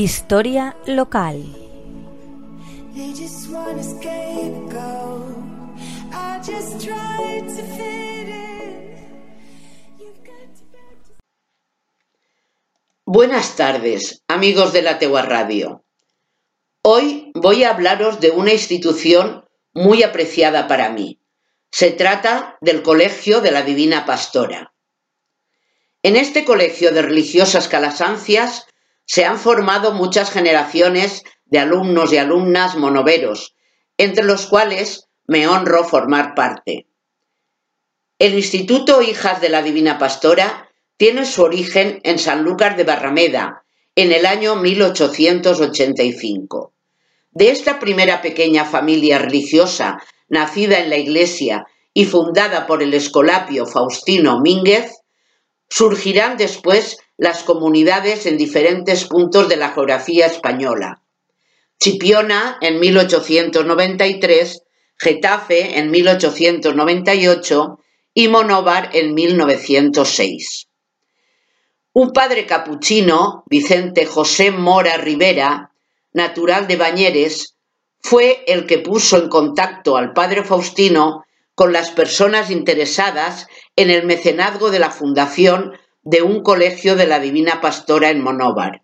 Historia local. Buenas tardes, amigos de la Tegua Radio. Hoy voy a hablaros de una institución muy apreciada para mí. Se trata del Colegio de la Divina Pastora. En este colegio de religiosas calasancias se han formado muchas generaciones de alumnos y alumnas monoveros, entre los cuales me honro formar parte. El Instituto Hijas de la Divina Pastora tiene su origen en Sanlúcar de Barrameda, en el año 1885. De esta primera pequeña familia religiosa, nacida en la iglesia y fundada por el escolapio Faustino Mínguez, surgirán después las comunidades en diferentes puntos de la geografía española. Chipiona en 1893, Getafe en 1898 y Monóvar en 1906. Un padre capuchino, Vicente José Mora Rivera, natural de Bañeres, fue el que puso en contacto al padre Faustino con las personas interesadas en el mecenazgo de la fundación de un colegio de la Divina Pastora en Monóvar.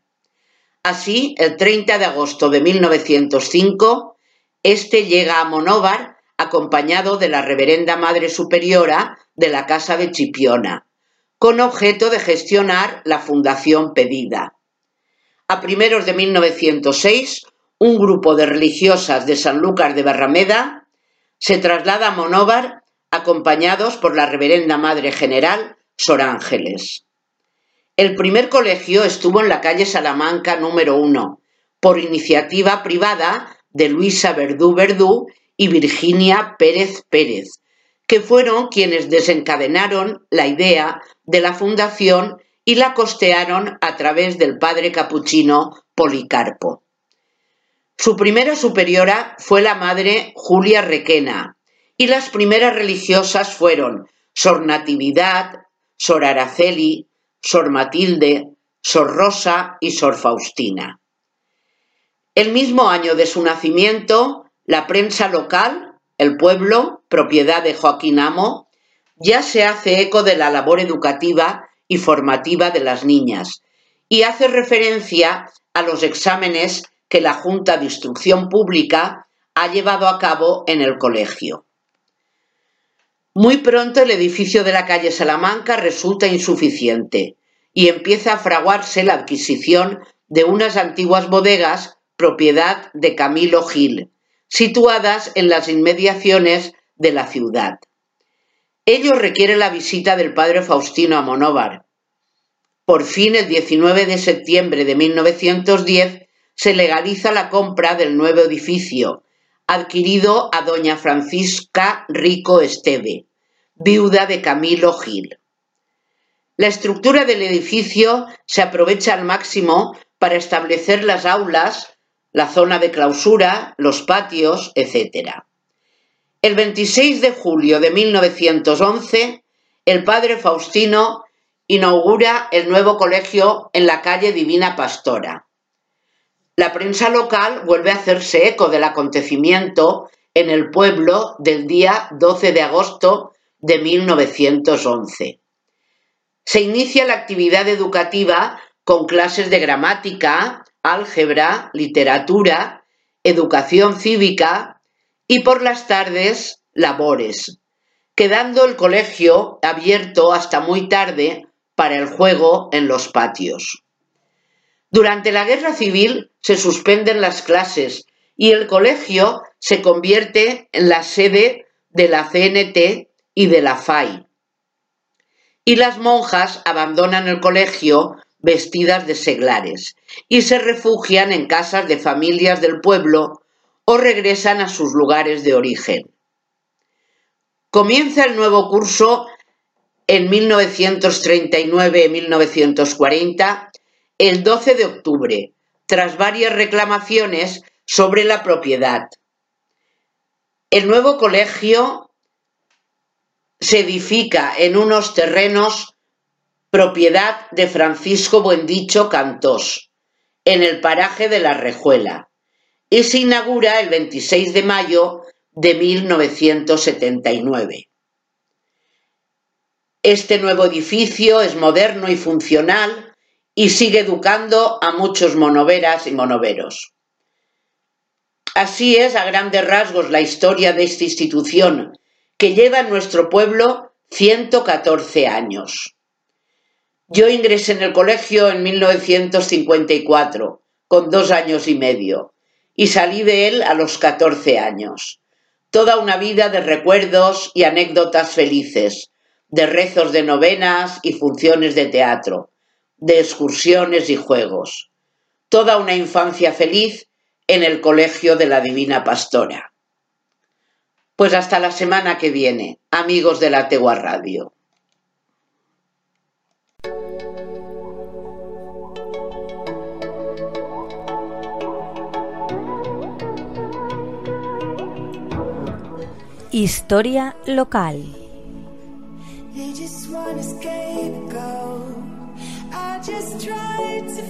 Así, el 30 de agosto de 1905, este llega a Monóvar acompañado de la Reverenda Madre Superiora de la Casa de Chipiona, con objeto de gestionar la fundación pedida. A primeros de 1906, un grupo de religiosas de Sanlúcar de Barrameda se traslada a Monóvar acompañados por la Reverenda Madre General Sor Ángeles. El primer colegio estuvo en la calle Salamanca número 1, por iniciativa privada de Luisa Verdú Verdú y Virginia Pérez Pérez, que fueron quienes desencadenaron la idea de la fundación y la costearon a través del padre capuchino Policarpo. Su primera superiora fue la madre Julia Requena y las primeras religiosas fueron Sor Natividad, Sor Araceli, Sor Matilde, Sor Rosa y Sor Faustina. El mismo año de su nacimiento, la prensa local, el pueblo, propiedad de Joaquín Amo, ya se hace eco de la labor educativa y formativa de las niñas y hace referencia a los exámenes que la Junta de Instrucción Pública ha llevado a cabo en el colegio. Muy pronto el edificio de la calle Salamanca resulta insuficiente y empieza a fraguarse la adquisición de unas antiguas bodegas propiedad de Camilo Gil, situadas en las inmediaciones de la ciudad. Ello requiere la visita del padre Faustino a Monóvar. Por fin, el 19 de septiembre de 1910, se legaliza la compra del nuevo edificio, adquirido a doña Francisca Rico Esteve, viuda de Camilo Gil. La estructura del edificio se aprovecha al máximo para establecer las aulas, la zona de clausura, los patios, etc. El 26 de julio de 1911, el padre Faustino inaugura el nuevo colegio en la calle Divina Pastora. La prensa local vuelve a hacerse eco del acontecimiento en el pueblo del día 12 de agosto de 1911. Se inicia la actividad educativa con clases de gramática, álgebra, literatura, educación cívica y por las tardes labores, quedando el colegio abierto hasta muy tarde para el juego en los patios. Durante la guerra civil se suspenden las clases y el colegio se convierte en la sede de la CNT y de la FAI. Y las monjas abandonan el colegio vestidas de seglares y se refugian en casas de familias del pueblo o regresan a sus lugares de origen. Comienza el nuevo curso en 1939-1940 el 12 de octubre, tras varias reclamaciones sobre la propiedad. El nuevo colegio se edifica en unos terrenos propiedad de Francisco Buendicho Cantós, en el paraje de la Rejuela y se inaugura el 26 de mayo de 1979. Este nuevo edificio es moderno y funcional y sigue educando a muchos monoveras y monoveros. Así es a grandes rasgos la historia de esta institución que lleva en nuestro pueblo 114 años. Yo ingresé en el colegio en 1954, con dos años y medio, y salí de él a los 14 años. Toda una vida de recuerdos y anécdotas felices, de rezos de novenas y funciones de teatro, de excursiones y juegos. Toda una infancia feliz en el Colegio de la Divina Pastora. Pues hasta la semana que viene, amigos de la Tegua Radio. Historia local. Just tried to